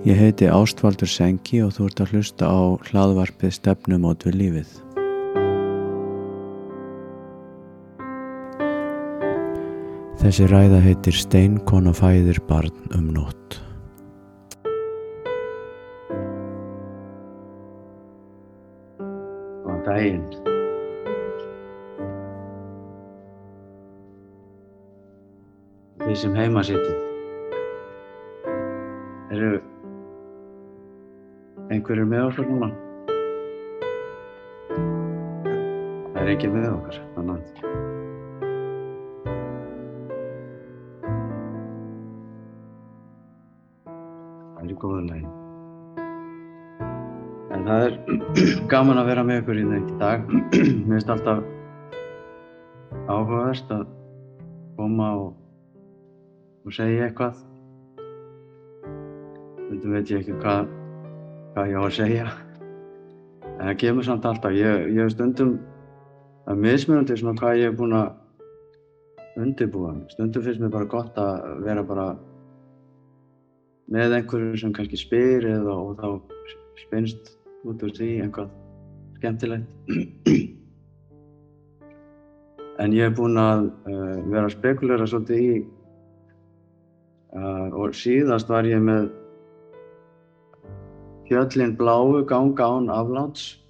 Ég heiti Ástvaldur Sengi og þú ert að hlusta á hlaðvarpið stefnumót við lífið. Þessi ræða heitir Steinkona fæðir barn um nótt. Góðan daginn. Þið sem heima sitið. Einhverjir með okkur núna? Það er ekki með okkar, þannig að það er í góðu lagi. En það er gaman að vera með ykkur í þetta í dag. Mér finnst alltaf áhugaverst að koma og, og segja eitthvað. Þetta veit ég ekki hvað, hvað ég á að segja. En það kemur samt alltaf. Ég, ég hef stundum að mismunandi svona hvað ég hef búin að undirbúa. Stundum finnst mér bara gott að vera bara með einhverju sem kannski spyr eða og þá spinnst út úr því eitthvað skemmtilegt. En ég hef búinn að uh, vera að spekulera svolítið í uh, og síðast var ég með fjöllin bláu ganga án afláts.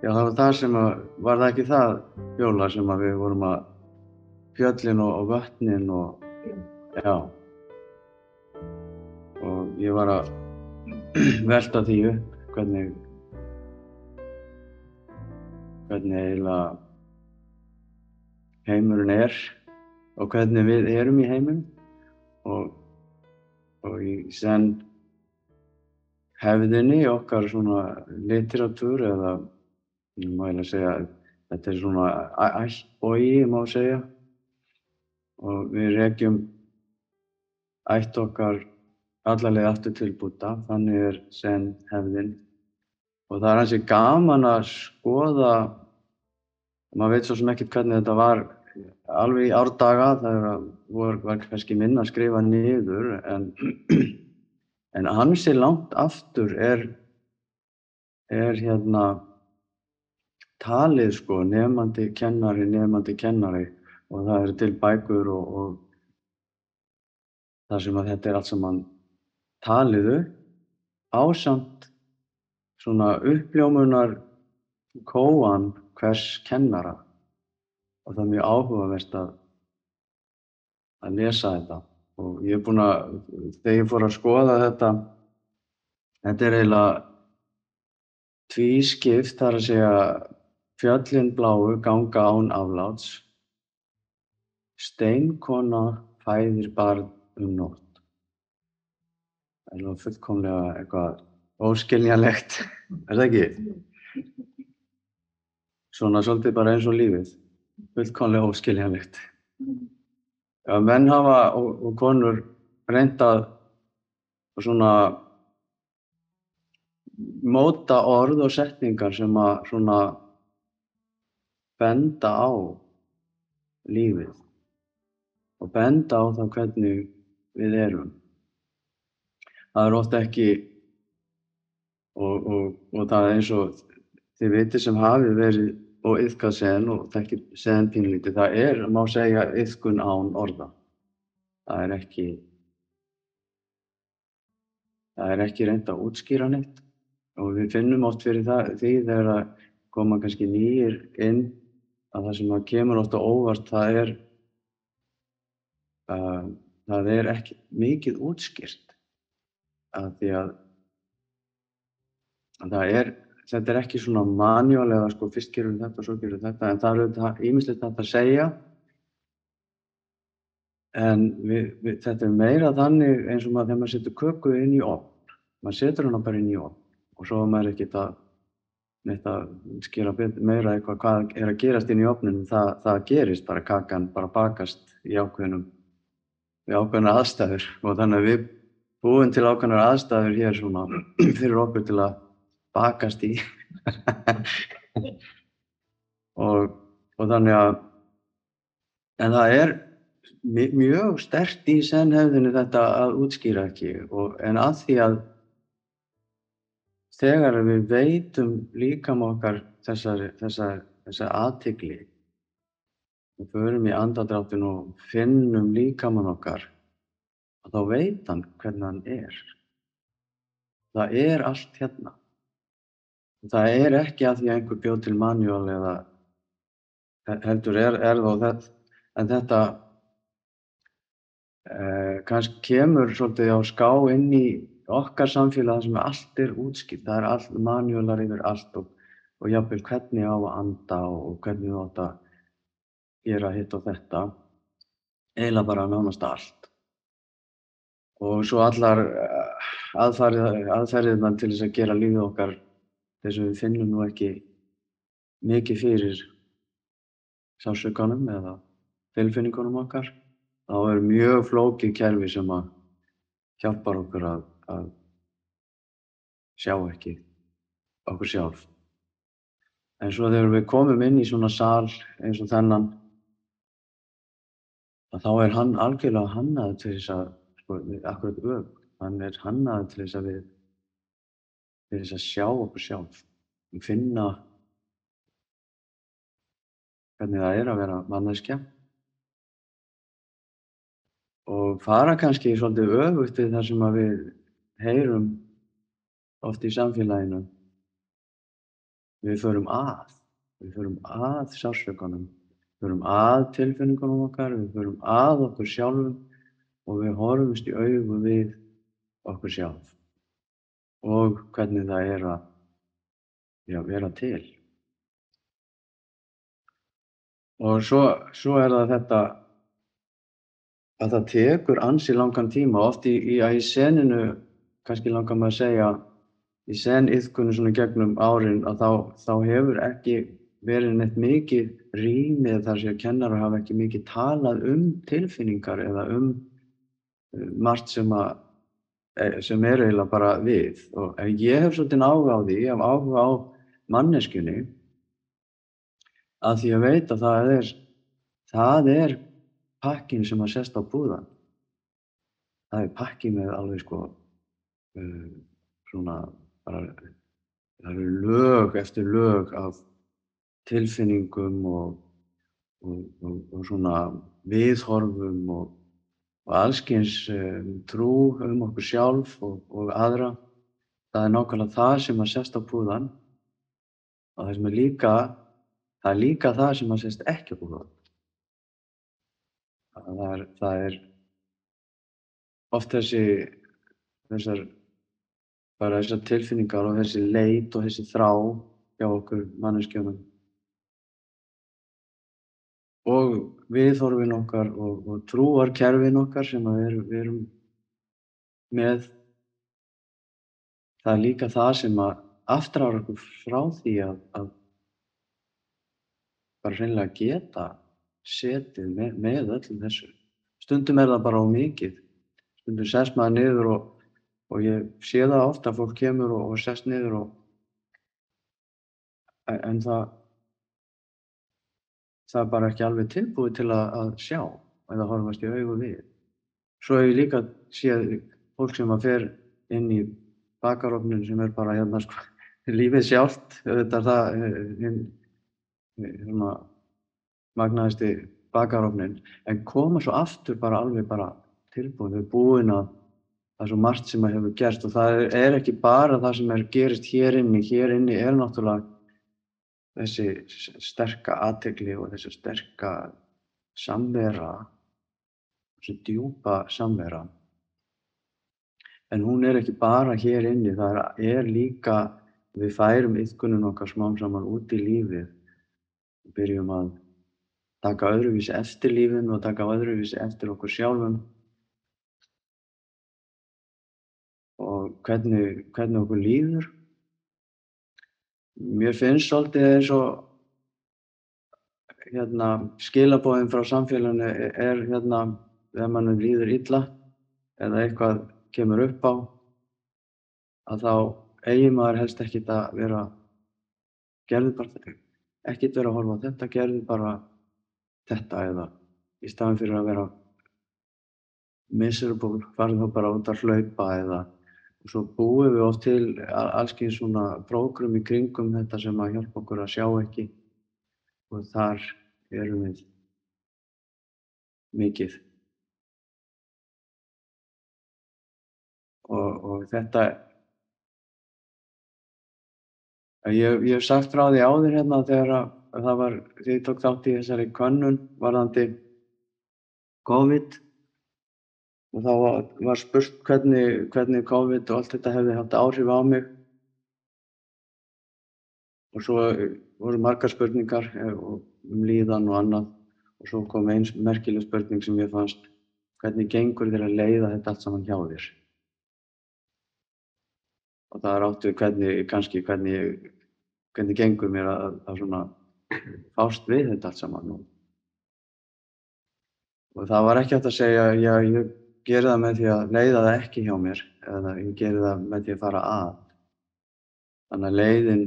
Já, það var það sem að, var það ekki það fjóla sem að við vorum að fjöllin og, og vötnin og, já. Og ég var að velta því upp hvernig hvernig eiginlega heimurinn er og hvernig við erum í heiminum og, og í senn hefðinni okkar svona literatúr eða eiginlega segja þetta er svona ættbogi má segja. Og við rekjum ætt okkar allarlega aftur til Búta, þannig er senn hefðin. Og það er hansi gaman að skoða maður veit svo sem ekkert hvernig þetta var alveg í árdaga það var, var kannski minna að skrifa niður en, en hansi langt aftur er er hérna talið sko nefnandi kennari, nefnandi kennari. Og það eru til bækur og, og þar sem að þetta er allt saman taliðu ásamt svona uppljómunar kóan hvers kennara. Og það er mjög áhugavert að að lesa þetta og ég er búinn að þegar ég fór að skoða þetta þetta er eiginlega tvískipt þar að segja fjöllin bláu ganga án afláts. Steinkona fæðir barn um nótt. Það er nú fullkomlega eitthvað óskiljanlegt er það ekki? svona svolítið bara eins og lífið. Fullkomlega óskiljanlegt Já, menn hafa og, og konur reyndað svona móta orð og setningar sem að svona benda á lífið og benda á það hvernig við erum. Það er ofta ekki og, og, og það er eins og þið viti sem hafi verið og yfkað sen og þekkir sen pínlítið, það er, má segja, yfkun án orða. Það er ekki það er ekki reynd að útskýra neitt og við finnum oft fyrir það, því þegar að koma kannski nýjir inn að það sem að kemur ofta óvart það er uh, það er ekki mikið útskýrt að því að, að það er þetta er ekki svona manjál eða sko fyrst gerum við þetta og svo gerum við þetta en það er auðvitað ímislegt að segja. En við, við, þetta er meira þannig eins og maður þegar maður setur köku inn í opn maður setur hana bara inn í opn og svo maður ekkert að neitt að skýra meira eitthvað hvað er að gerast inn í opninu það, það gerist bara kakan bara bakast í ákveðnum í ákveðnar aðstæður. Og þannig að við búum til ákveðnar aðstæður hér svona fyrir okkur til að bakast í og, og þannig að en það er mjög stert í senhefðinu þetta að útskýra ekki og, en að því að þegar við veitum líkam okkar þessari, þessari, þessari aðtigli og förum í andadráttinu og finnum líkamann okkar og þá veit hann hvernig hann er. Það er allt hérna. Það er ekki að því að einhver bjóð til manjól eða heldur er, er þó þetta, en þetta eh, kannski kemur svolítið á ská inn í okkar samfélag sem allt er útskipt, það er allt manjólar yfir allt og, og jáfnveil hvernig á að anda og hvernig þú átt að gera hitt og þetta, eiginlega bara nánast allt. Og svo allar eh, aðferðirna til þess að gera lífið okkar þess að við finnum nú ekki mikið fyrir sásökanum eða tilfinningunum okkar. Þá er mjög flókið kerfi sem að hjálpar okkur að, að sjá ekki okkur sjálf. En svo þegar við komum inn í svona sal eins og þennan, þá er hann algjörlega hannaður til þess að, sko, akkurat ög, hann er hannaður til þess að við, til þess að sjá okkur sjálf, finna hvernig það er að vera manneskja og fara kannski svolítið öfugt við það sem við heyrum oft í samfélaginu. Við förum að, við förum að sársökunum, við förum að tilfinningunum okkar, við förum að okkur sjálfum og við horfumst í augu við okkur sjálf og hvernig það er að já, vera til. Og svo, svo er það þetta að það tekur ansi langan tíma, oft í, í, í seninu, kannski langar maður að segja, í seniðkunni svona gegnum árin að þá, þá hefur ekki verið neitt mikið rýmið þar sem kennarar hafa ekki mikið talað um tilfinningar eða um uh, margt sem, að, sem er eiginlega bara við. Og ég hef svolítið áhuga á því, ég hef áhuga á manneskjunni að því að veit að það er, það er pakkin sem að sest á búðan. Það er pakki með alveg sko uh, svona bara, það eru lög eftir lög af tilfinningum og, og, og, og svona viðhorfum og allskyns um, trú um okkur sjálf og aðra. Það er nákvæmlega það sem að sest á búðan og það er líka Það er líka það sem að sést ekki á búðan. Það er, það er oft þessi, þessar, þessar tilfinningar og þessi leit og þessi þrá hjá okkur manneskjónum. Og viðhorfin okkar og, og trúarkerfin okkar sem erum, við erum með, það er líka það sem að aftrar okkur frá því að, að bara hreinlega geta setið með, með öllum þessu. Stundum er það bara á mikið. Stundum sest maður niður og, og ég sé það ofta að fólk kemur og, og sest niður og en það það er bara ekki alveg tilbúið til að, að sjá eða horfast í augu við. Svo hefur ég líka séð fólk sem að fer inn í bakarofnin sem er bara hérna sko lífið sjálft, þetta er það hinn hérna, magnaðisti bakarofnin en koma svo aftur bara alveg bara tilbúin, þau er búin að það er svo margt sem að hefur gerst og það er ekki bara það sem er gerist hér inni, hér inni er náttúrulega þessi sterka aðtegli og þessi sterka samvera, þessi djúpa samvera. En hún er ekki bara hér inni, það er líka við færum yfkunum okkar smám saman út í lífið. Við byrjum að taka öðruvísi eftir lífinu og taka öðruvísi eftir okkur sjálfum. Og hvernig, hvernig okkur líður. Mér finnst svolítið eins og hérna, skilabóðin frá samfélaginu er hérna, þegar mannum líður illa eða eitthvað kemur upp á að þá eigi maður helst ekki að vera gerðið bara þetta ekkert vera að horfa á þetta, gerðu bara þetta eða í staðin fyrir að vera miserable, farið þá bara út að hlaupa eða svo búum við oft til alls kyns svona prógrum í kringum þetta sem að hjálpa okkur að sjá ekki og þar erum við mikið. Og, og þetta, ég, ég hef sagt frá því áður hérna þegar að að það var, þegar ég tók þátt í þessari könnun varðandi COVID og þá var, var spurt hvernig, hvernig COVID og allt þetta hefði haft áhrif á mig. Og svo voru margar spurningar eh, um líðan og annað. Og svo kom eins merkileg spurning sem ég fannst hvernig gengur þér að leiða þetta allt saman hjá þér? Og það átt við hvernig, kannski hvernig hvernig gengur mér að, að svona fást við þetta allt saman og það var ekki hægt að segja já, ég geri það með því að leiða það ekki hjá mér eða ég geri það með því að fara að. Þannig að leiðin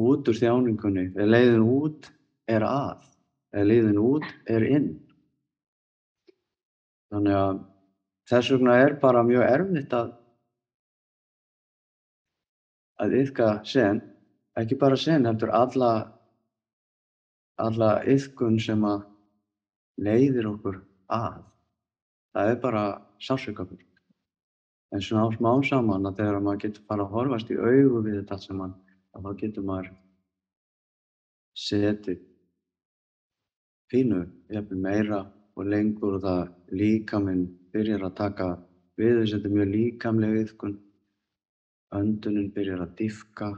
út úr þjáningunni eða leiðin út er að eða leiðin út er inn. Þannig að þess vegna er bara mjög erfitt að að yfka sen ekki bara sen, heldur alla alla yfkun sem að leiðir okkur að það er bara sásökafullt en svona á smá saman að þegar maður getur bara að horfast í augu við þetta allt saman þá getur maður setið pínu, jafnvel meira og lengur og það líkaminn byrjar að taka við þess að þetta er mjög líkamleg yfkun öndunin byrjar að diffka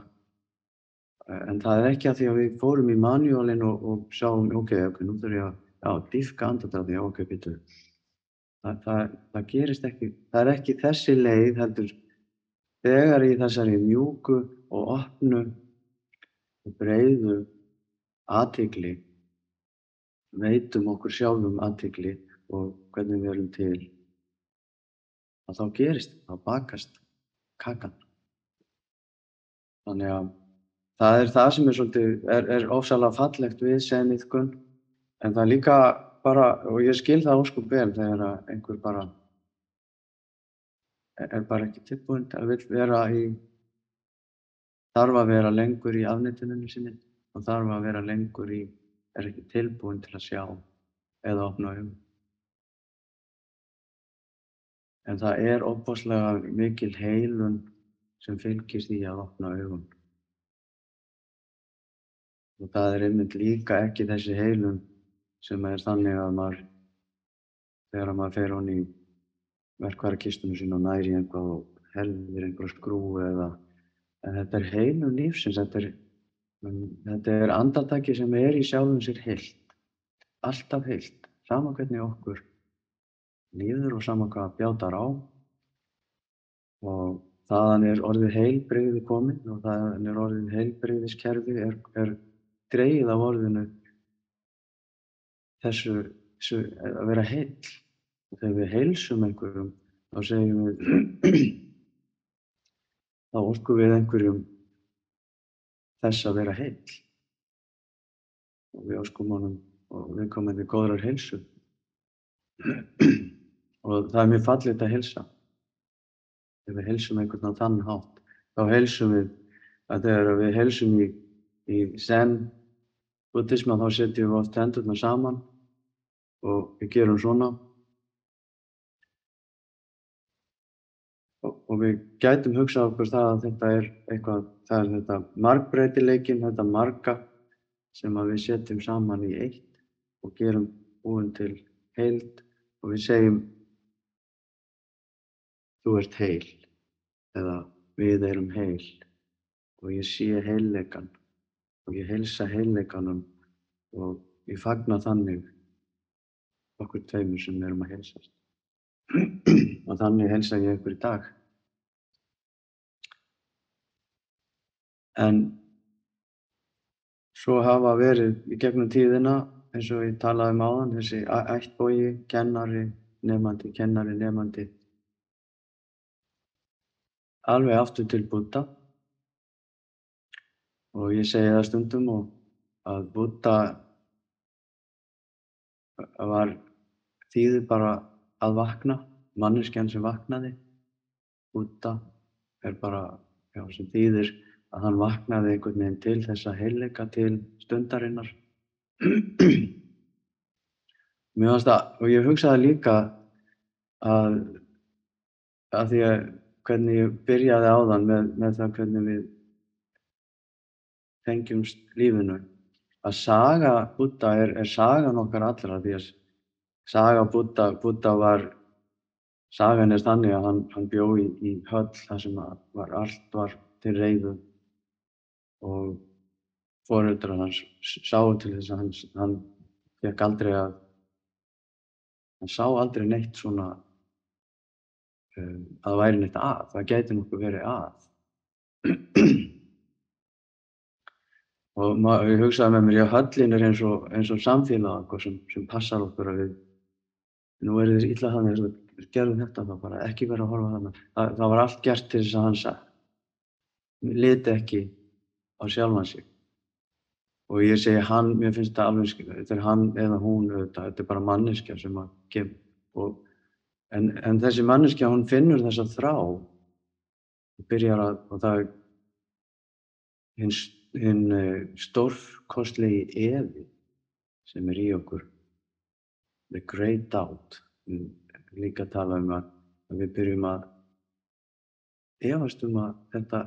en það er ekki að því að við fórum í manjólin og, og sjáum, ok, ok, nú þurfum ég að já, diffka andadræði, já, ok, býtu það, það, það gerist ekki það er ekki þessi leið heldur þegar í þessari mjúku og opnu og breiðu aðtigli veitum okkur sjálfum aðtigli og hvernig við erum til. Að þá gerist, þá bakast kakan. Þannig að það er það sem er er, er ofsalega fallegt við seniðkun en það er líka bara, og ég skil það óskup vel þegar einhver bara er er bara ekki tilbúin að vill vera í þarf að vera lengur í afnýttuninu sinni og þarf að vera lengur í er ekki tilbúin til að sjá eða opna um en það er opaslega mikil heilun sem fylgist í að opna augun. Og það er einmitt líka ekki þessi heilun sem er þannig að maður þegar maður fer honni í verkværakistunum sín og næri einhvað og helðir einhver skrúu eða en þetta er heilun lífsins þetta er, þetta er andartaki sem er í sjálfum sér heilt alltaf heilt sama hvernig okkur líður og sama hvað bjátar á. Og þaðan er orðið heilbrigði komin og þaðan er orðið heilbrigðiskerfi er, er dreigið af orðinu þessu, þessu að vera heill. Og þegar við heilsum einhverjum þá segjum við þá orkum við einhverjum þess að vera heill. Og við áskum honum og við komum til góðrar heilsu. Og það er mjög fallit að heilsa. Ef við heilsum einhvern á þann hátt þá heilsum við að þegar við heilsum í, í zen buddhisma þá setjum við oft hendurna saman og við gerum svona. Og, og við gætum hugsað okkur það að þetta er eitthvað, það er þetta margbreytileikin, þetta marga sem að við setjum saman í eitt og gerum búin til heild og við segjum þú ert heil eða við erum heil. Og ég sé heillekan og ég heilsa heillekanum og ég fagna þannig okkur tveimur sem erum að heilsast og þannig heilsa ég ykkur í dag. En svo hafa verið í gegnum tíðina eins og ég talaði um áðan þessi ættbógi, kennari, nefandi, kennari, nefandi alveg aftur til Buddha og ég segi það stundum og að Buddha var þýðir bara að vakna manneskjan sem vaknaði. Buddha er bara, já, sem þýðir að hann vaknaði einhvern veginn til þess að heilleika til stundarinnar. Mér fannst það, og ég hugsaði líka að, að því að hvernig ég byrjaði á þann með, með það hvernig við tengjumst lífinu, að saga Buddha er, er sagan okkar allra því að saga Buddha, Buddha var, sagan er þannig að hann, hann bjó í, í höll þar sem var, allt var til reyðu og foreldrar hans sáu til þess að hann, hann fekk aldrei að hann sá aldrei neitt svona um, að það væri neitt að, það gæti nokkuð verið að. Og ég hugsaði með mér, já höllin er eins og, eins og samfélag sem, sem passar okkur að við nú er þið illa þannig að við gerum þetta þá bara ekki vera að horfa þannig það, það var allt gert til þess að hann sagði liti ekki á sjálfan sig. Og ég segi hann, mér finnst þetta alveg skilja, þetta er hann eða hún auðvitað, þetta er bara manneskja sem að gem og, en, en þessi manneskja hún finnur þessa þrá og byrjar að, og það er hinn hin, uh, stórkostlegi evi sem er í okkur the great doubt. Líka tala um að, að við byrjum að efast um að þetta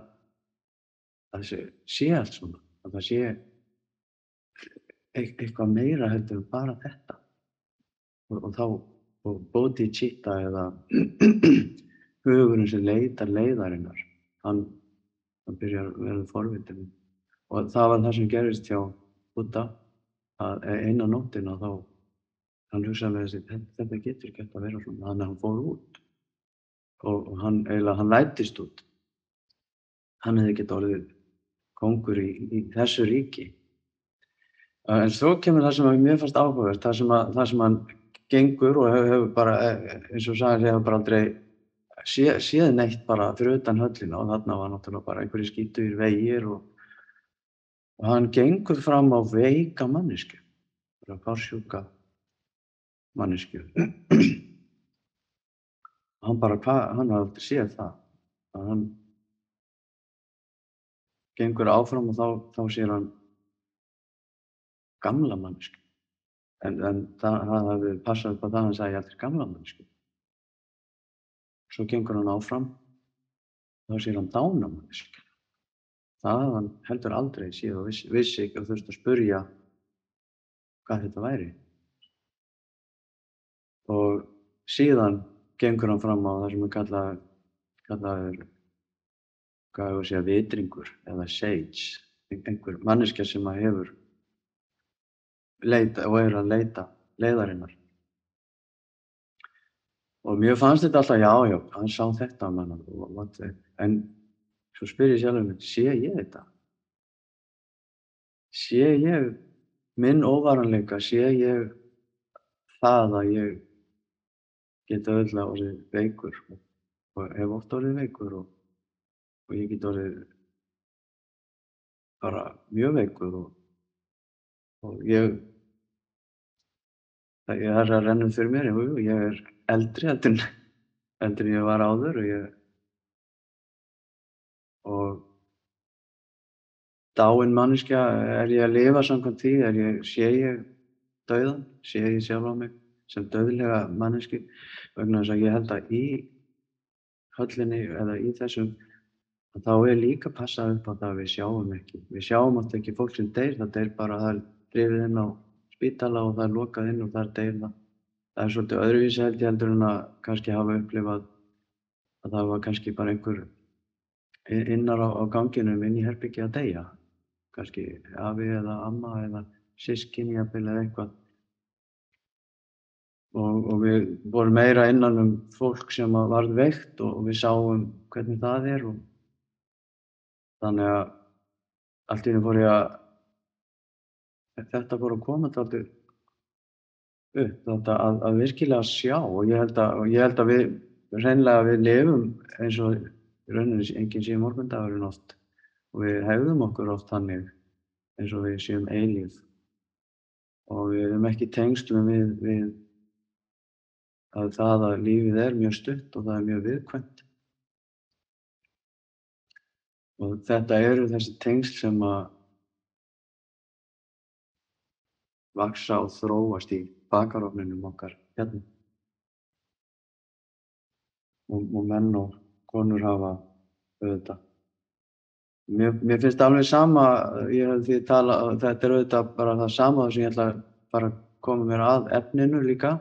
að það sé allt svona að það sé eitthvað meira heldur en bara þetta. Og, og þá og bodhicitta eða hugurinn sem leitar leiðarinnar hann, hann byrjar að verða forvitin og það var það sem gerist hjá Buddha að eina nóttina þá hann hugsaði með þessi þetta getur ekki að vera svona. Þannig að hann fór út. Og, og hann eiginlega hann lætist út. Hann hefði gett orðið kongur í, í þessu ríki. En svo kemur það sem að mér fannst áhugavert, það sem, að, það sem hann gengur og hefur hef bara, eins og sagði, hefur bara aldrei sé, séð neitt bara fyrir utan höllina. Og þarna var náttúrulega bara einhverju skítuðir vegir og, og hann gengur fram á veika mannesku, bara farsjúka mannesku. hann bara, hva, hann har aldrei séð það, að hann gengur áfram og þá, þá sér hann gamla mannesku. En, en það, það hafi passað upp á það að hann sagði aldrei gamla mannesku. Svo gengur hann áfram þá sér hann dána mannesku. Það hafði hann heldur aldrei síðan og vissi, vissi ekki og þurfti að spurja hvað þetta væri. Og síðan gengur hann fram á það sem er kallað, kallaður, hvað hefur að segja, vitringur eða sage, einhver manneskja sem að hefur leita og er að leita leiðarinnar. Og mér fannst þetta alltaf, já, já, hann sá þetta mann, en svo spyr ég sjálf um þetta, sé ég þetta? Sé ég minn óvaranleika, sé ég það að ég geta öll að orðið veikur og hef oft orðið veikur og, og ég get orðið bara mjög veikur og og ég það er að rennum fyrir mér jú, ég er eldri heldur en ég var áður og ég og dáin manneskja er ég að lifa samkvæmt því er ég, sé ég dauðan sé ég sjálf á mig sem dauðlega manneski vegna þess að ég held að í höllinni eða í þessum þá er líka passað upp á það að við sjáum ekki við sjáum alltaf ekki fólk sem deyr það deyr bara það er drifið inn á spítala og það er lokað inn og það er deyða. Það er svolítið öðruvísi held ég heldur en að kannski hafa upplifað að það var kannski bara einhver innar á, á ganginum inn í herbyggja að deyja. Kannski afi eða amma eða sískinni eða eitthvað. Og, og við vorum meira innan um fólk sem varð veikt og, og við sáum hvernig það er og þannig að allt í hennum fór ég að þetta fór að koma þetta upp, þetta að, að virkilega sjá. Og ég held að, ég held að við reynlega við lifum eins og rauninni enginn sé morgundagurinn oft. Og við hefðum okkur oft þannig eins og við séum eilíð og við erum ekki tengstum við, við að það að lífið er mjög stutt og það er mjög viðkvæmt. Og þetta eru þessi tengsl sem að vaksa og þróast í bakarofninum okkar hérna. Og, og menn og konur hafa auðvitað. Mér, mér finnst alveg sama, ég hef því tala, þetta er auðvitað bara það sama sem ég ætla að bara koma mér að efninu líka.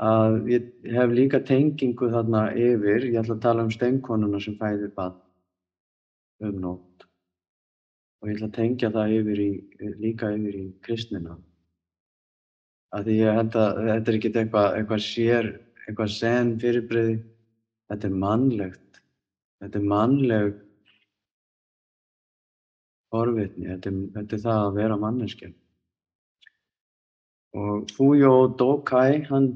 Að ég hef líka tengingu þarna yfir, ég ætla að tala um steinkonuna sem fæðir bad um nótt. Og ég ætla að tengja það yfir í, líka yfir í kristnina. Af því ég held að þetta er ekkert eitthvað, eitthvað sér, eitthvað sen fyrirbreyði. Þetta er mannlegt. Þetta er mannleg forvitni. Þetta er, þetta er það að vera manneskja. Og Fuyo Dokai, hann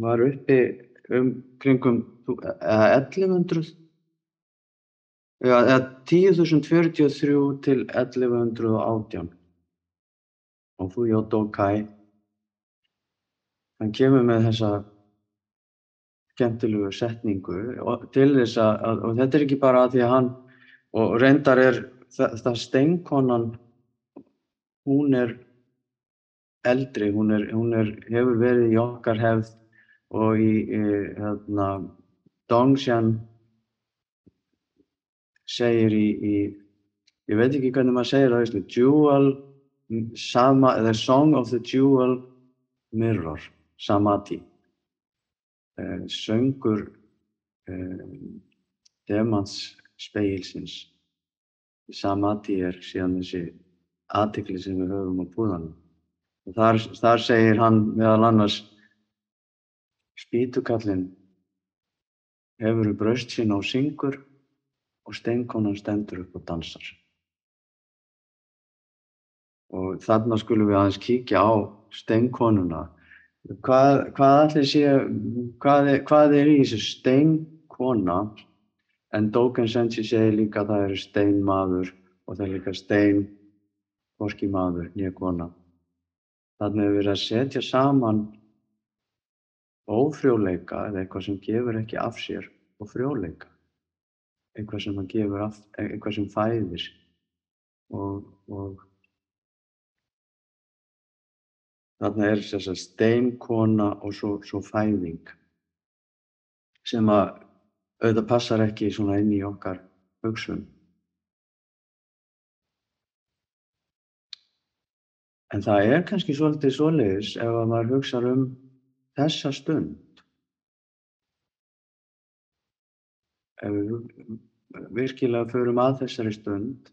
var uppi um kringum eða 1100 eða 10.043 til 1118 og Fuyo Dokai hann kemur með þessa skemmtilegu setningu og til þess að, og þetta er ekki bara að því að hann, og reyndar er það, það steinkonan, hún er eldri, hún, er, hún er, hefur verið í okkar hefð og í, í hérna, Dongshan segir í, í, ég veit ekki hvernig maður segir það, Jewel, sama, The Song of the Jewel Mirror, Samadhi, eh, söngur eh, demans speilsins. Samadhi er síðan þessi aðtikli sem við höfum á búðanum. Þar, þar segir hann meðal annars spýtukallin hefur bröst sín á syngur og steinkonan stendur upp og dansar. Og þarna skulum við aðeins kíkja á steinkonuna. Hvað, hvað sé, hvað er, hvað er í þessu steinkona? En Dogen Sensi segir líka að það eru steinmaður og það er líka stein, hvorki maður, nýja kona. Þannig að við erum að setja saman ófrjóleika eða eitthvað sem gefur ekki af sér og frjóleika. Eitthvað sem, af, eitthvað sem fæðir og, og þarna er þess að steinkona og svo, svo fæðing sem að auðvitað passar ekki svona inn í okkar hugsun. En það er kannski svolítið svoleiðis ef að maður hugsa um þessa stund. Ef við virkilega förum að þessari stund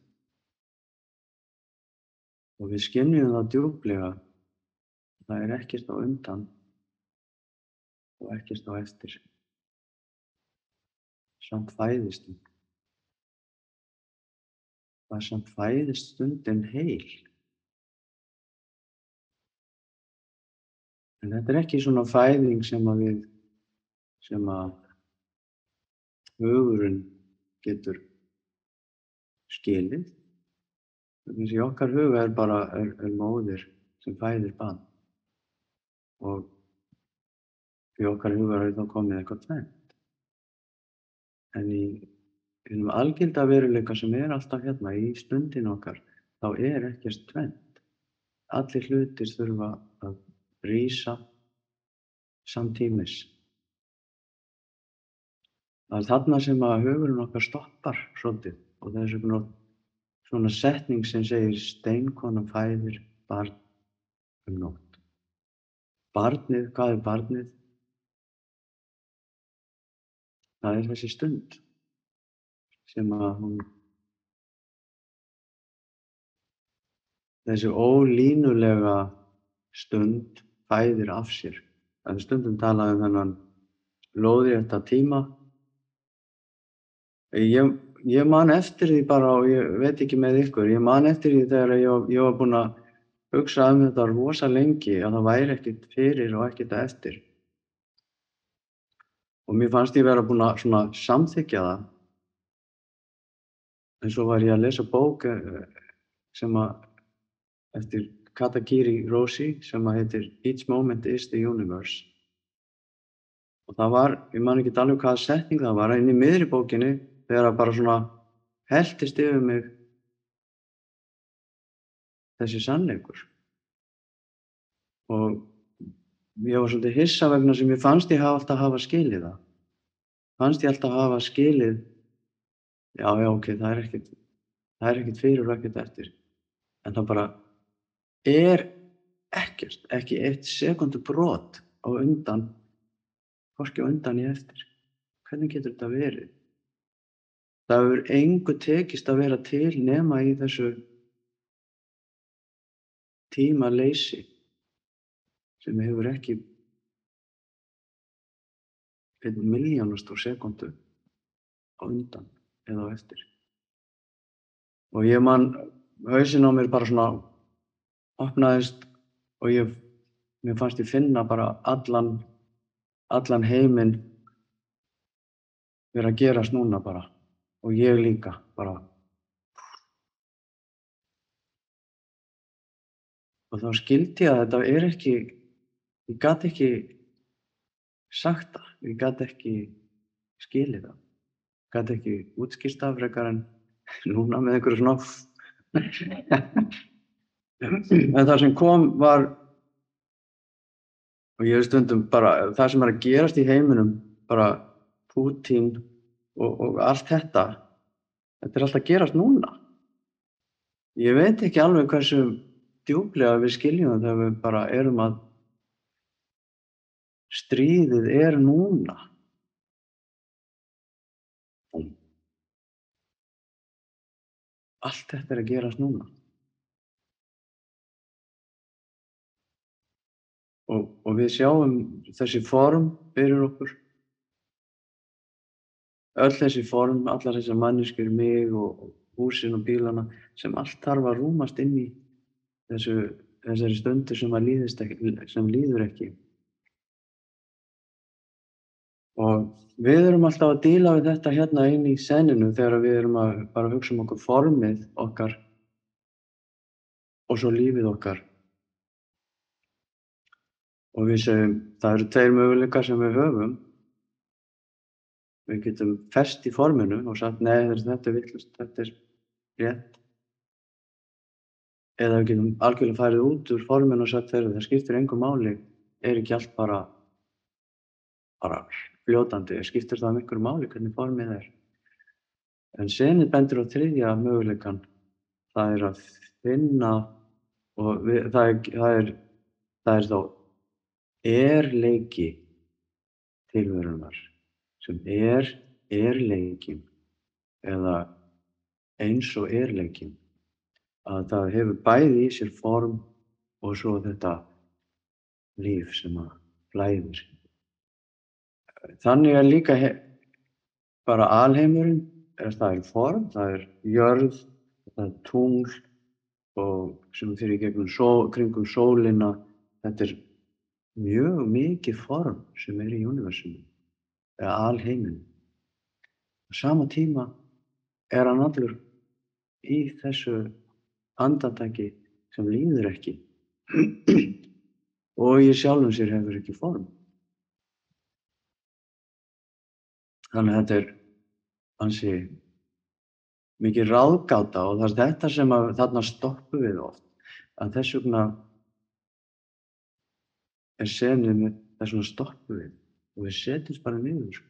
og við skinnjum það djúblega, það er ekkert á undan og ekkert á eftir. Samt fæðist. Það samt fæðist stundin heil. En þetta er ekki svona fæðing sem að við, sem að hugurinn getur skilið. Þannig að okkar huga er bara, er, er móðir sem fæðir bann. Og í okkar huga er þá komið eitthvað tvennt. En í hennum algjölda veruleika sem er alltaf hérna í stundin okkar, þá er ekkert tvennt. Allir hlutir þurfa að rísa samtímis. Það er þarna sem að hugurinn okkar stoppar svolítið og það er svona, svona setning sem segir steinkona fæðir barn um nótt. Barnið, hvað er barnið? Það er þessi stund sem að hún þessi ólínulega stund fæðir af sér. Það er stundum talað um þennan lóði þetta tíma. Ég, ég man eftir því bara og ég veit ekki með ykkur, ég man eftir því þegar ég, ég var búinn að hugsa um þetta rosa lengi að það væri ekkert fyrir og ekkert eftir. Og mér fannst ég vera búinn að samþykja það. En svo var ég að lesa bók sem að eftir Katakiri Roshi sem að heitir Each Moment is the Universe. Og það var, ég man ekki alveg hvaða setning það var, inn í miðri bókinni þegar það bara svona heldist yfir mig þessi sannleikur. Og ég var svolítið hissa vegna sem ég fannst ég hafa alltaf hafa skilið það. Fannst ég alltaf hafa skilið já já ok, það er ekkert það er ekkert fyrir og ekkert eftir. En það bara er ekkert, ekki eitt sekundu brot á undan hvorki undan ég eftir. Hvernig getur þetta verið? Það hefur engu tekist að vera til nema í þessu tíma leysi sem hefur ekki einn miljónust úr sekundu á undan eða á eftir. Og ég man hausin á mér bara svona opnaðist og ég mér fannst ég finna bara allan allan heiminn vera að gerast núna bara. Og ég líka bara. Og þá skildi ég að þetta er ekki ég gat ekki sagt það, ég gat ekki skilið það. Gat ekki útskýrst af frekar en núna með einhverju svona en það sem kom var og ég hef stundum bara það sem er að gerast í heiminum bara Putin og, og allt þetta þetta er alltaf að gerast núna. Ég veit ekki alveg hversu djúplega við skiljum þegar við bara erum að stríðið er núna. Allt þetta er að gerast núna og, og við sjáum þessi form fyrir okkur. Öll þessi form, allar þessar manneskjur mig og húsin og bílana sem allt þarf að rúmast inn í þessu, þessari stundu sem, ekki, sem líður ekki. Og við erum alltaf að díla við þetta hérna inn í seninu þegar við erum að bara hugsa um okkur formið okkar og svo lífið okkar og við segjum það eru tveir möguleikar sem við höfum. Við getum fest í forminu og sagt nei þetta er villust, þetta er rétt. Eða við getum algjörlega farið út úr forminu og sagt þeirra það skiptir engum máli er ekki allt bara bara fljótandi skiptir það um einhverju máli hvernig formið er. En senið bendur á þriðja möguleikan það er að finna og við, það, er, það, er, það er þá erleiki tilverunar sem er erleikin eða eins og erleikin að það hefur bæði í sér form og svo þetta líf sem að flæðir. Þannig er líka bara alheimurinn, það er form, það er jörð, það er tungl og sem sól, kringum sólina, þetta er mjög mikið form sem er í universumum eða alheiminum. Á sama tíma er hann allur í þessu andatæki sem líður ekki og í sjálfum sér hefur ekki form. Þannig að þetta er ansi mikið ráðgáta og það er þetta sem að þarna stoppu við oft að þess vegna er senið með þessuna stoppu við og við setjumst bara niður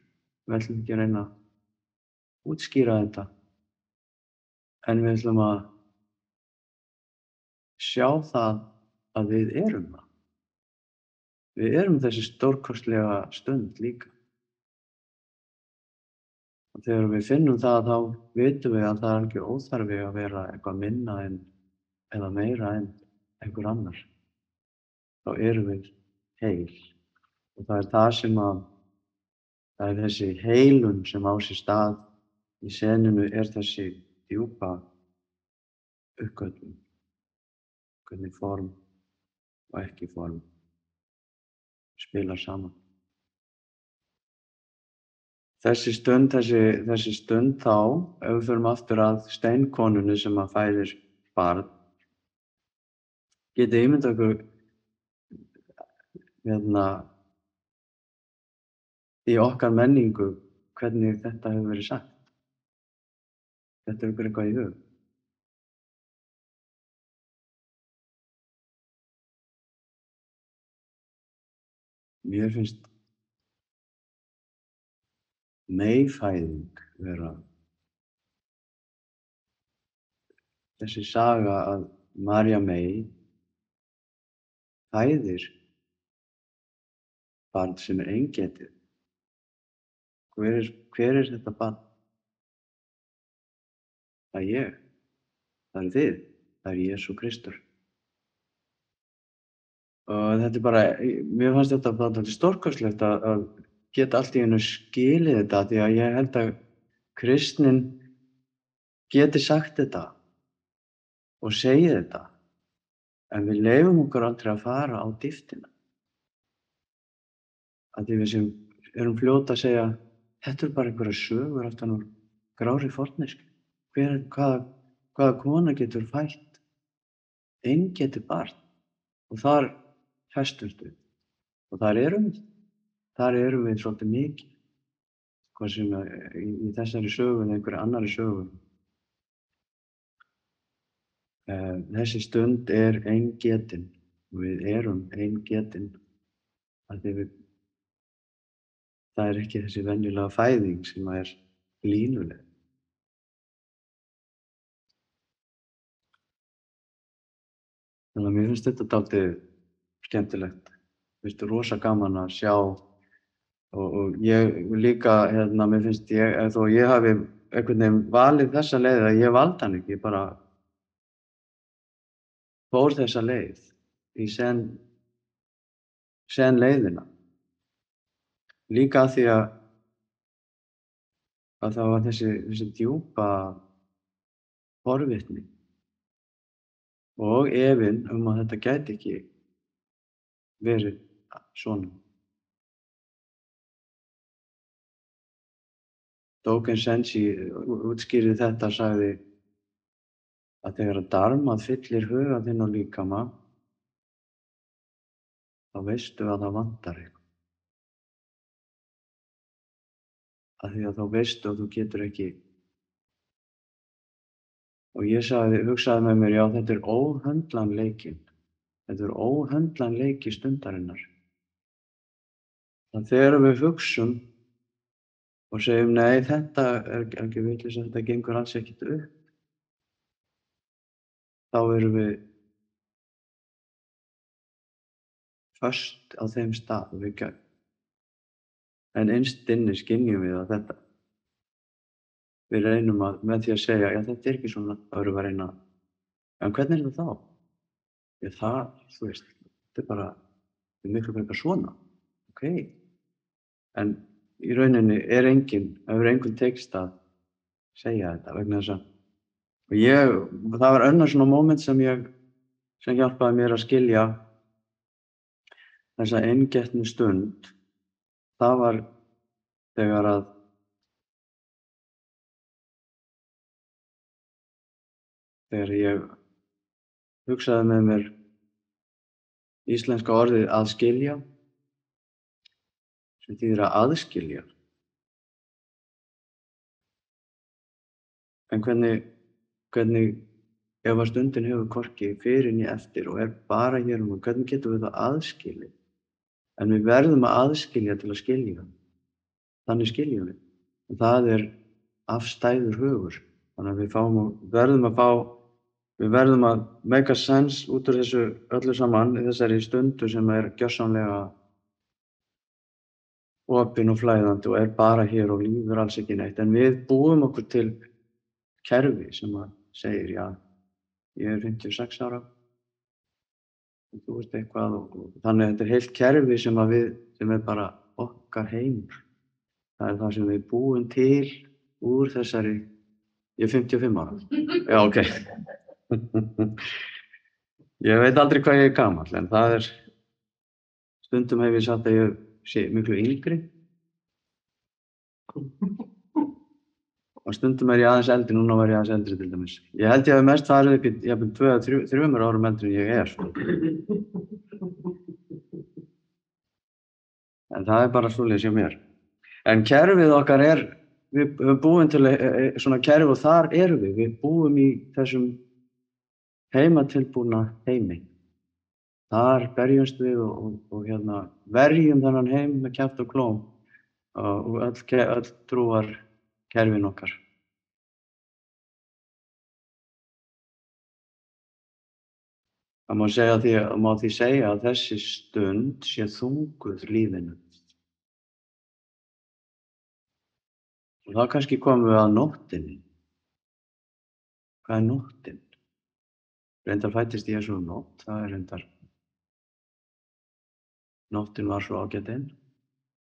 við ætlum ekki að reyna að útskýra þetta. En við ætlum að sjá það að við erum það. Við erum þessi stórkostlega stund líka. Og þegar við finnum það þá vitum við að það er ekki óþarfi að vera eitthvað minna en, eða meira en einhver annar. Þá erum við heil. Og það er það sem að það er þessi heilun sem á sér stað í seninu er þessi djúpa uppgötun hvernig form og ekki form spila saman. Þessi stund þessi, þessi stund þá ef við förum aftur að steinkonunni sem að fæðir barn getið ímyndað okkur hérna í okkar menningu hvernig þetta hefur verið sagt. Þetta er ykkur eitthvað í hug. Mér finnst meifæðing vera þessi saga að Marja mei fæðir barn sem er eingetið. Hver er, hver er þetta barn? Það er ég. Það er þið. Það er Jésu Kristur. Og þetta er bara, mér fannst þetta bara stórkostlegt að, að geta allt í hennu skilið þetta því að ég held að kristnin geti sagt þetta og segið þetta en við leifum okkur aldrei að fara á dýftina. Að því við sem erum fljóta að segja þetta er bara einhverja sögur aftan úr grári fornisk. Hver, hvaða, hvaða kona getur fælt? Einn getur barn og þar festumst við. Og þar erum við. Þar erum við svolítið mikið. Hvað sem að, í, í þessari sögu eða einhverja annari sögu. Uh, þessi stund er einn getin. Við erum einn getin. Við, það er ekki þessi venjulega fæðing sem er línuleg. Þannig að mér finnst þetta dáltið skemmtilegt. Mér finnst þetta rosa gaman að sjá og, og ég líka, hérna, mér finnst ég, þó ég hafi einhvern veginn valið þessa leið að ég valdi hann ekki, ég bara fór þessa leið í sen, sen leiðina. Líka að því að, að það var þessi, þessi djúpa forvitni og efinn um að þetta gæti ekki verið svona. Dogen Sensi útskýrið þetta sagði að þegar að darmað fyllir huga þinn og líkama þá veistu að það vantar eitthvað. Að því að þá veistu að þú getur ekki og ég sagði, hugsaði með mér, já þetta er óhöndlan leikinn. Þetta er óhöndlan leiki stundarinnar. Þannig þegar við hugsum og segjum, nei þetta er ekki villis þetta gengur alls ekkit upp, þá erum við först á þeim stað við. En einst inni skinnjum við að þetta. Við reynum að með því að segja, já þetta er ekki svona, þá erum við að reyna, en hvernig er þetta þá? Ég það, þú veist, þetta er bara, þetta er miklu frekar svona, ok. En í rauninni er enginn, hefur enginn tekst að segja þetta vegna þess að, og ég, það var önnur svona móment sem ég, sem hjálpaði mér að skilja þessa eingetnu stund, það var þegar að þegar ég hugsaði með mér íslenska orðið aðskilja sem þýðir að aðskilja. En hvernig, hvernig ef að stundin hefur korki fyrir niður eftir og er bara hér um hvernig getum við það aðskilið? En við verðum að aðskilja til að skilja. Þannig skiljum við. Og það er afstæður hugur. Þannig að við fáum, verðum að fá Við verðum að make a sense út úr þessu öllu saman í þessari stundu sem er gjörsamlega opinn og flæðandi og er bara hér og lífur alls ekki neitt. En við búum okkur til kerfi sem að segir, já, ég er 56 ára þú veist eitthvað og, og þannig að þetta er heilt kerfi sem að við, sem er bara okkar heimur. Það er það sem við búum til úr þessari, ég er 55 ára, já, ok. ég veit aldrei hvað ég er gammal en það er stundum hef ég sagt að ég sé miklu yngri og stundum er ég aðeins eldri, núna var ég aðeins eldri til dæmis. Ég held ég að mest farið upp í, ég hef tvö að þrjú, þrjumur árum eldri en ég er. Sko. En það er bara svolítið sem mér. En kerfið okkar er, við höfum búin til e, e, svona kerfi og þar erum við, við búum í þessum heimatilbúna heimi. Þar berjumst við og, og, og hérna, verjum þennan heim með kæft og klóm og öll, öll trúar kerfin okkar. Það má, því, má því segja að þessi stund sé þunguð lífinu. Og þá kannski komum við að nóttinni. Hvað er nóttin? Reyndar fættist ég svo um nótt, það er reyndar. Nóttin var svo ágættinn.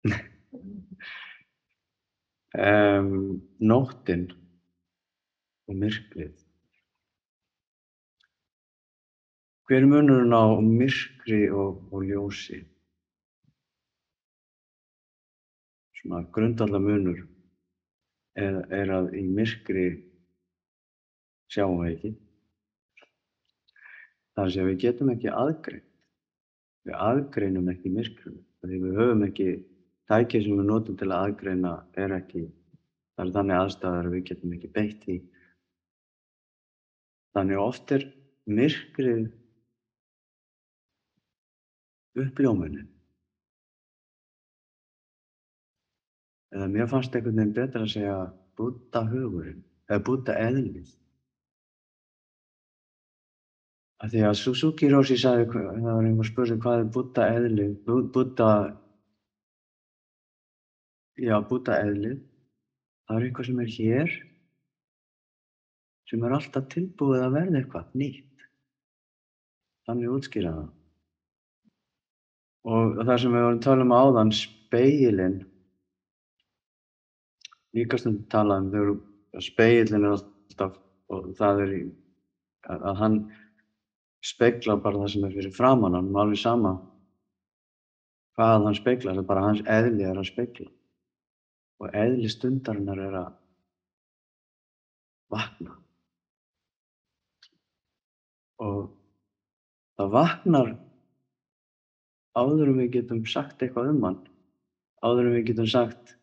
um, nóttin og myrkrið. Hver er munurinn á myrkri og, og ljósi? Svona grundallar munur er, er að í myrkri sjáum við ekki. Þar sem við getum ekki aðgreint. Við aðgreinum ekki myrkrinu. Því við höfum ekki, tækið sem við notum til að aðgreina er ekki, það er þannig aðstæðar að við getum ekki beitt í. Þannig oft er myrkrið uppljómunin. Eða mér fannst einhvern veginn betra að segja búta hugurinn, eða búta eðlið. Af því að Suzuki Roshi sagði, það var einhver spurning hvað er búta eðlið, búta, já búta eðlið, það er eitthvað sem er hér, sem er alltaf tilbúið að verða eitthvað nýtt. Þannig útskýra það. Og það sem við vorum að tala um áðan, speilin, líka stundum talað um þegar speilin er alltaf, og það er í, að hann speiklar bara það sem er fyrir framann hann, alveg sama hvað hann speiklar, það er bara hans eðli er að speikla. Og eðli stundarinnar er að vakna. Og það vaknar áður en við getum sagt eitthvað um hann, áður en við getum sagt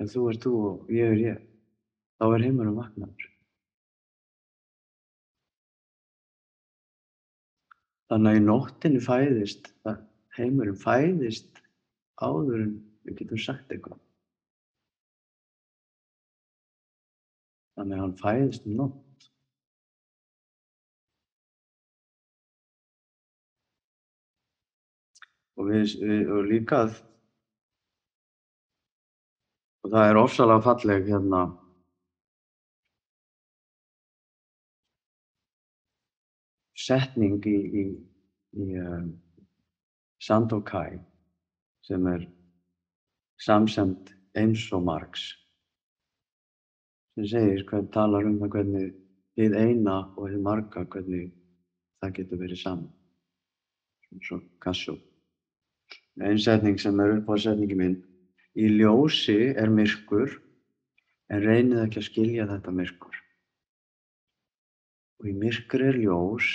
ef þú er þú og ég er ég, þá er heimurum vaknaður. Þannig að í nóttinni fæðist, heimurum fæðist áður en við getum sagt eitthvað. Þannig að hann fæðist um nótt. og, við, við, og líka og það er ofsalega falleg hérna setning í, í, í um, Sandokai sem er samsend eins og Marx sem segir hvern talar um það hvernig þið eina og þið marga hvernig það getur verið saman. Svo Kassó. Einsetning sem er upp á setningi minn í ljósi er myrkur en reynið ekki að skilja þetta myrkur. Og í myrkur er ljós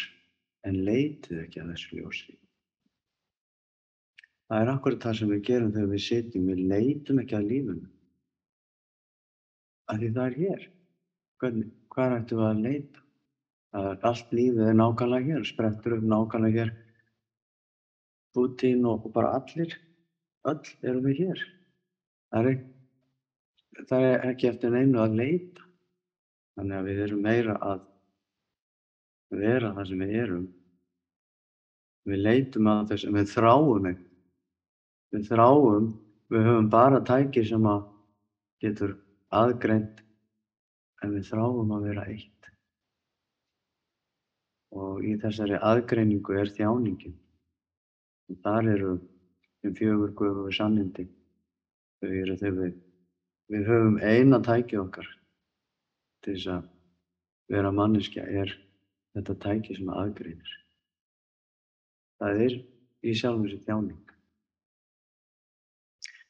en leitið ekki að þessu ljósi. Það er akkurat það sem við gerum þegar við sitjum. Við leitum ekki að lífunu af því það er hér Hvernig, hvað ættum við að leita það er allt lífið er nákvæmlega hér sprettur upp nákvæmlega hér Pútín og, og bara allir, öll erum við hér. Það er, það er ekki eftir neinu að leita. Þannig að við erum meira að vera það sem við erum. Við leitum að þess að við þráum. Við þráum, við höfum bara tæki sem að getur aðgreint en við þráum að vera eitt. Og í þessari aðgreiningu er þjáningin. Þar eru þeim fjögur guðugur sannindi. Þau eru þegar við, við höfum eina tæki okkar til þess að vera manneskja er þetta tæki sem aðgreinir. Það er í sjálfum sér þjáning.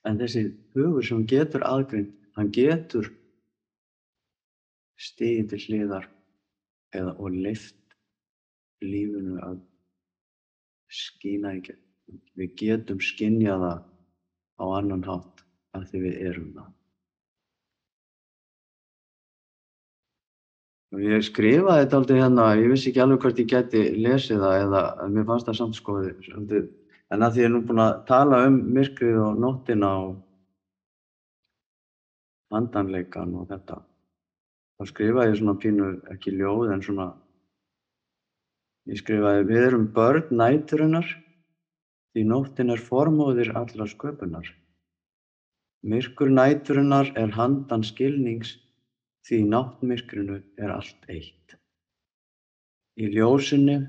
En þessi hugur sem getur aðgreint, hann getur stigið til hliðar eða og leift lífinu að skína í gegn. Við getum skynjað það á annan hátt af því við erum það. Og ég skrifaði þetta aldrei hérna, ég vissi ekki alveg hvort ég geti lesið það eða mér fannst það samt skoði svolítið. En að því ég er nú búinn að tala um myrkrið og nóttina og handanleikan og þetta, þá skrifaði ég svona pínu, ekki ljóð en svona, ég skrifaði við erum börn næturinnar því nóttin er formóðir allra sköpunar. Myrkur næturinnar er handan skilnings því náttmyrkrinu er allt eitt. Í ljósinu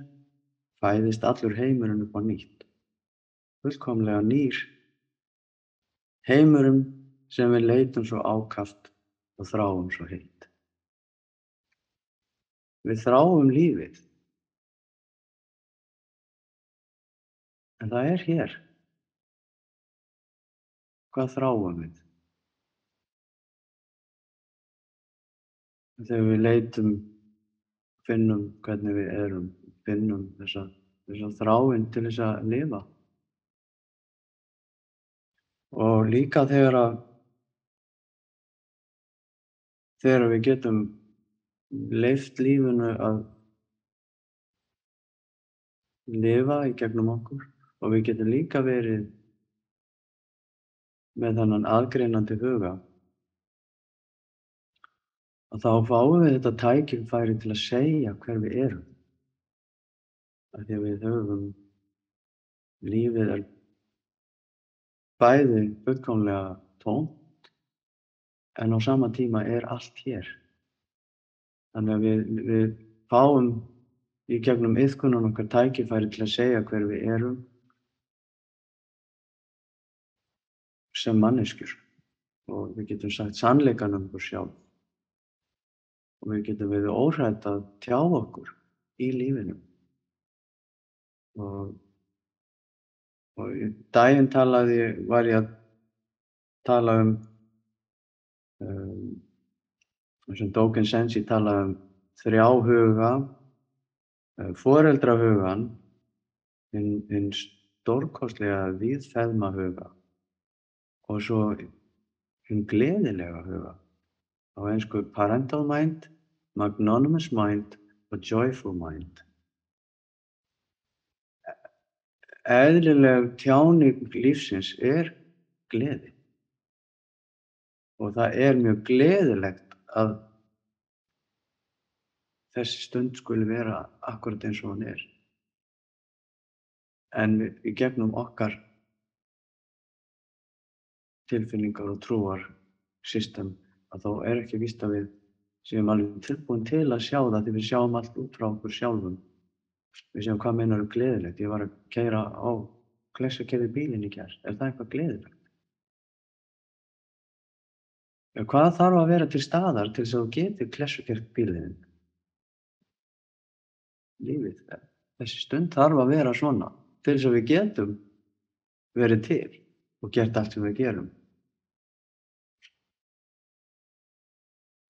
fæðist allur heimurinn upp á nýtt, fullkomlega nýr, heimurum sem við leitum svo ákaft og þráum svo heitt. Við þráum lífið, en það er hér. Hvað þráum við? Þegar við leitum, finnum hvernig við erum, finnum þessa, þessa þráin til þess að lifa. Og líka þegar að þegar við getum leift lífinu að lifa í gegnum okkur og við getum líka verið með þannan aðgreinandi huga að þá fáum við þetta tækifæri til að segja hver við erum. Af því að við höfum lífið er bæði fullkomlega tómt en á sama tíma er allt hér. Þannig að við, við fáum í gegnum yðkunum okkar tækifæri til að segja hver við erum sem manneskjur og við getum sagt sannleikan um okkur sjálf og við getum verið óhrætt að tjá okkur í lífinu. Og, og í daginn talaði, var ég að tala um, um sem Dóken Sensi talaði um þrjá huga, uh, foreldrahugan, hinn hin stórkostlega viðfeðma huga og svo hinn gleðilega huga á einsku parental mind, magnanimous mind og joyful mind. Eðlileg tjáning lífsins er gleði og það er mjög gleðilegt að þessi stund skuli vera akkurat eins og hann er. En í gegnum okkar tilfinningar og trúar system að þá er ekki víst að við séum alveg tilbúin til að sjá það því við sjáum allt út frá okkur sjálfum. Við séum hvað meinar um gleðilegt. Ég var að keira á klessukerði bílinn í kjær. Er það eitthvað gleðilegt? Hvað þarf að vera til staðar til þess að þú getur klessukerð bílinn? Lífið. Þessi stund þarf að vera svona til þess að við getum verið til og gert allt sem við gerum.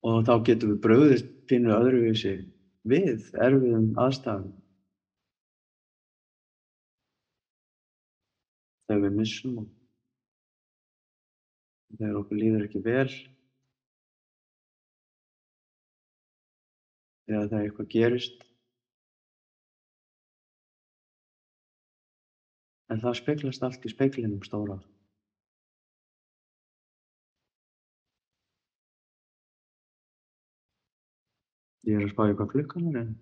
og þá getum við bröðist pínu öðruvísi við erfiðum aðstæðum. Þegar við missum og þegar okkur líður ekki vel þegar eitthvað gerist. En það speglast allt í speiklinum stóra. Ég er að spá í hvað klukkan er en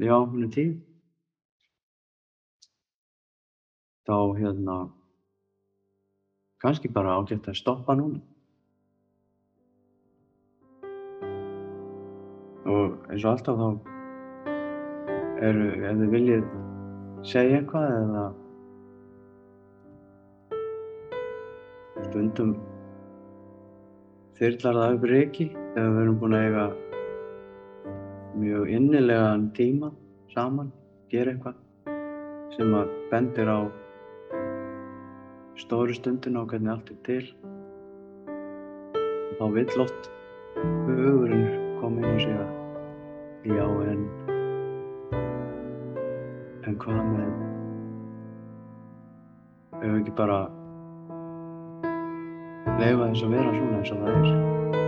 já, hún er tíu. Þá hérna kannski bara ágætt að stoppa núna. Og eins og alltaf þá eru, ef þið viljið segja eitthvað eða stundum þyrlar það upp reiki þegar við erum búin að eiga mjög innilegan tíma saman, gera eitthvað sem að bendir á stóru stundin á hvernig allt er til. Þá vill oft hugurinn kom inn og segja já en en hvað með ef við ekki bara leifa þess að vera svona eins og það er